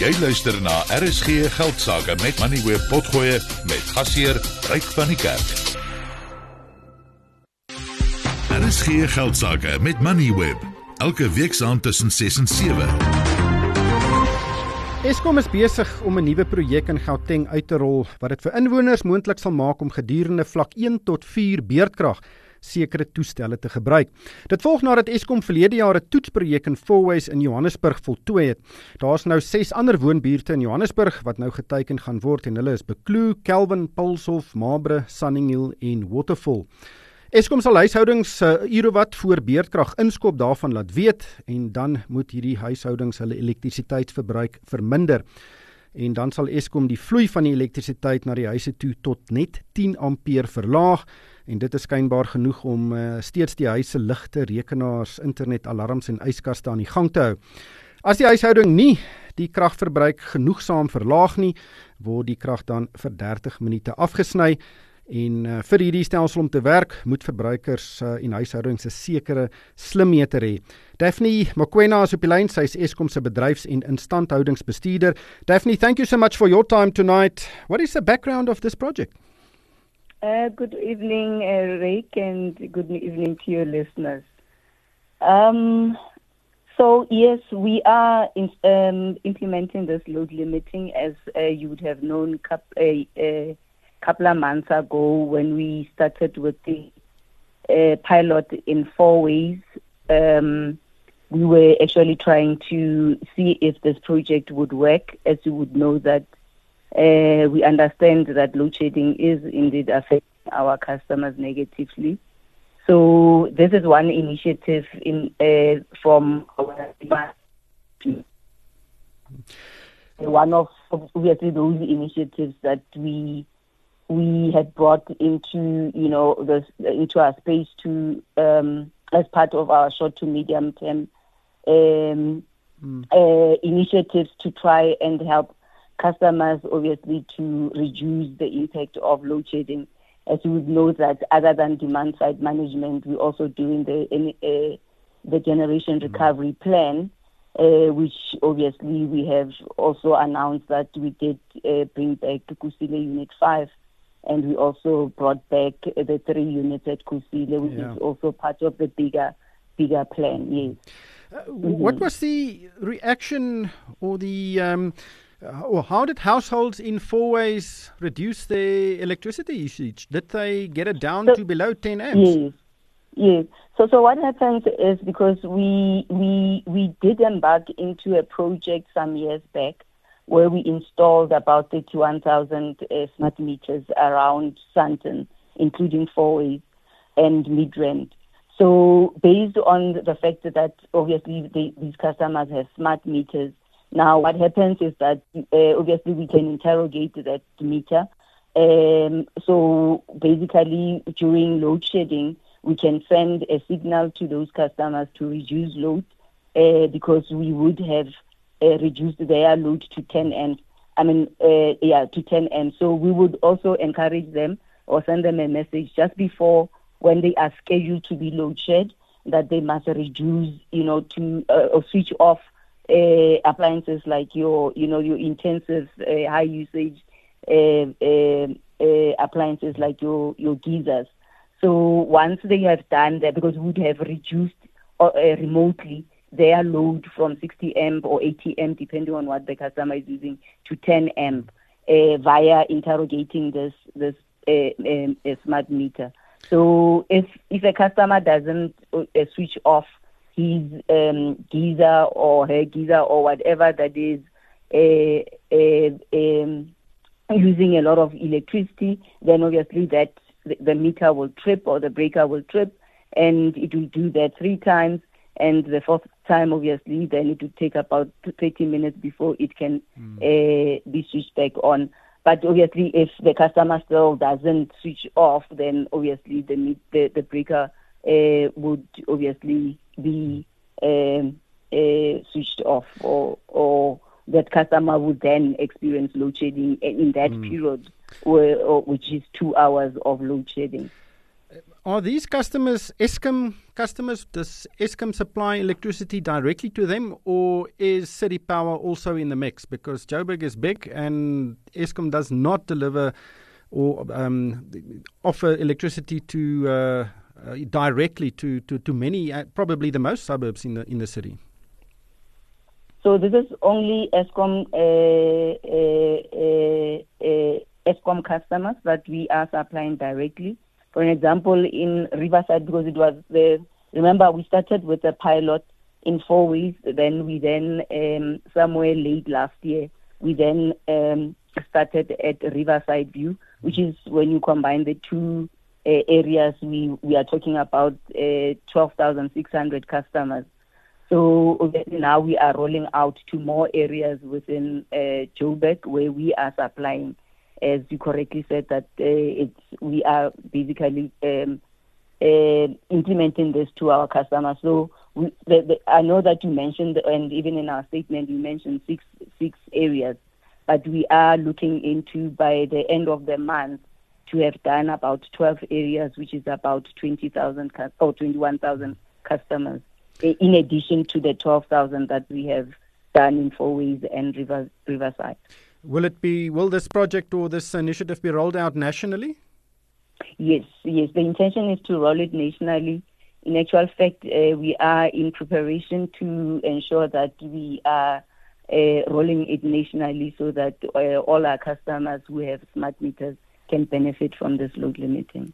Jy luister na RSG Geldsaake met Money Web Potgoe met gasheer Ryk van die Kerk. RSG Geldsaake met Money Web elke week saand tussen 6 en 7. Eskom is besig om 'n nuwe projek in Gauteng uit te rol wat dit vir inwoners moontlik sal maak om gedurende vlak 1 tot 4 beurtkrag sekere toestelle te gebruik. Dit volg nadat Eskom verlede jaar 'n toetsprojek in Fourways in Johannesburg voltooi het. Daar's nou 6 ander woonbuurte in Johannesburg wat nou geteken gaan word en hulle is Bekloo, Kelvin, Pulshof, Mabre, Sunninghill en Waterfall. Eskom sal huishoudings se uh, ure wat voor beurtkrag inskop daarvan laat weet en dan moet hierdie huishoudings hulle elektrisiteitsverbruik verminder. En dan sal Eskom die vloei van die elektrisiteit na die huise toe tot net 10 ampere verlaag en dit is skynbaar genoeg om uh, steeds die huise ligte, rekenaars, internet, alarms en yskaste aan die gang te hou. As die huishouding nie die kragverbruik genoegsaam verlaag nie, word die krag dan vir 30 minute afgesny. En uh, vir hierdie stelsel om te werk, moet verbruikers uh, en huishoudings 'n sekere slimmeter hê. Daphne Mokoena is op die lyn, sy is Eskom se bedryfs- en instandhoudingsbestuurder. Daphne, thank you so much for your time tonight. What is the background of this project? Uh, good evening, uh, Rick, and good evening to your listeners. Um, so, yes, we are in, um, implementing this load limiting as uh, you would have known a, a, couple of months ago when we started with the uh, pilot in Fourways. Um, we were actually trying to see if this project would work, as you would know that uh, we understand that load shedding is indeed affecting our customers negatively. So this is one initiative in uh, from our one of obviously those initiatives that we we had brought into you know the into our space to um, as part of our short to medium term um, mm. uh, initiatives to try and help customers obviously to reduce the impact of load shedding. As you would know that other than demand side management, we're also doing the uh, the generation mm. recovery plan, uh, which obviously we have also announced that we did uh, bring back Kusile Unit 5 and we also brought back the three units at Kusile, which yeah. is also part of the bigger bigger plan. Yes. Uh, what mm-hmm. was the reaction or the um, uh, how did households in Fourways reduce their electricity usage? Did they get it down so, to below 10 amps? Yes. Yes. So, so what happens is because we we we did embark into a project some years back where we installed about 31,000 uh, smart meters around Sandton, including Fourways and Midrand. So based on the fact that obviously they, these customers have smart meters, now what happens is that uh, obviously we can interrogate that meter. Um, so basically during load shedding, we can send a signal to those customers to reduce load uh, because we would have uh, reduced their load to 10 amps. I mean, uh, yeah, to 10 amps. So we would also encourage them or send them a message just before when they are scheduled to be load shed that they must reduce, you know, to uh, or switch off uh, appliances like your, you know, your intensive uh, high usage uh, uh, uh, appliances like your your geysers. So once they have done that, because we would have reduced remotely their load from 60 amp or 80 amp, depending on what the customer is using, to 10 amp via interrogating this this um, smart meter. So if if a customer doesn't switch off his um, geyser or her geyser or whatever that is uh, uh, um, using a lot of electricity, then obviously that the, the meter will trip or the breaker will trip, and it will do that three times and the fourth time, obviously, then it will take about 30 minutes before it can mm. uh, be switched back on. But obviously, if the customer still doesn't switch off, then obviously the the, the breaker uh, would obviously be um, uh, switched off, or or that customer would then experience load shedding in that mm. period, where, which is two hours of load shedding. Are these customers Eskom customers? Does Eskom supply electricity directly to them, or is City Power also in the mix? Because Joburg is big, and Eskom does not deliver or um, offer electricity to uh, uh, directly to to, to many, uh, probably the most suburbs in the in the city. So this is only Eskom uh, uh, uh, Eskom customers that we are supplying directly. For an example, in Riverside, because it was the remember we started with a pilot in Fourways. Then we then um, somewhere late last year we then um, started at Riverside View, which is when you combine the two uh, areas we we are talking about uh, 12,600 customers. So now we are rolling out to more areas within uh, Joburg where we are supplying. As you correctly said, that uh, it's we are basically um, uh, implementing this to our customers. So we, the, the, I know that you mentioned, and even in our statement, you mentioned six six areas, but we are looking into by the end of the month to have done about 12 areas, which is about 20,000 or 21,000 customers in addition to the 12,000 that we have done in Fourways and River, Riverside. Will it be? Will this project or this initiative be rolled out nationally? Yes, yes. The intention is to roll it nationally. In actual fact, uh, we are in preparation to ensure that we are uh, rolling it nationally so that uh, all our customers who have smart meters can benefit from this load limiting.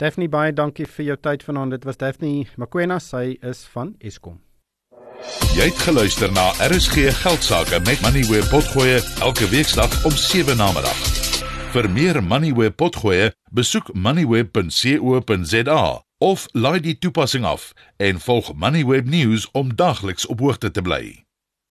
Daphne baie dankie vir jou tyd vanaand. Dit was Daphne Makwena, sy is van Eskom. Jy het geluister na RSG Geldsaake met Money where potgoe elke weeksdag om 7 na middag. Vir meer Money where potgoe, besoek moneyweb.co.za of laai die toepassing af en volg Moneyweb News om dagliks op hoogte te bly.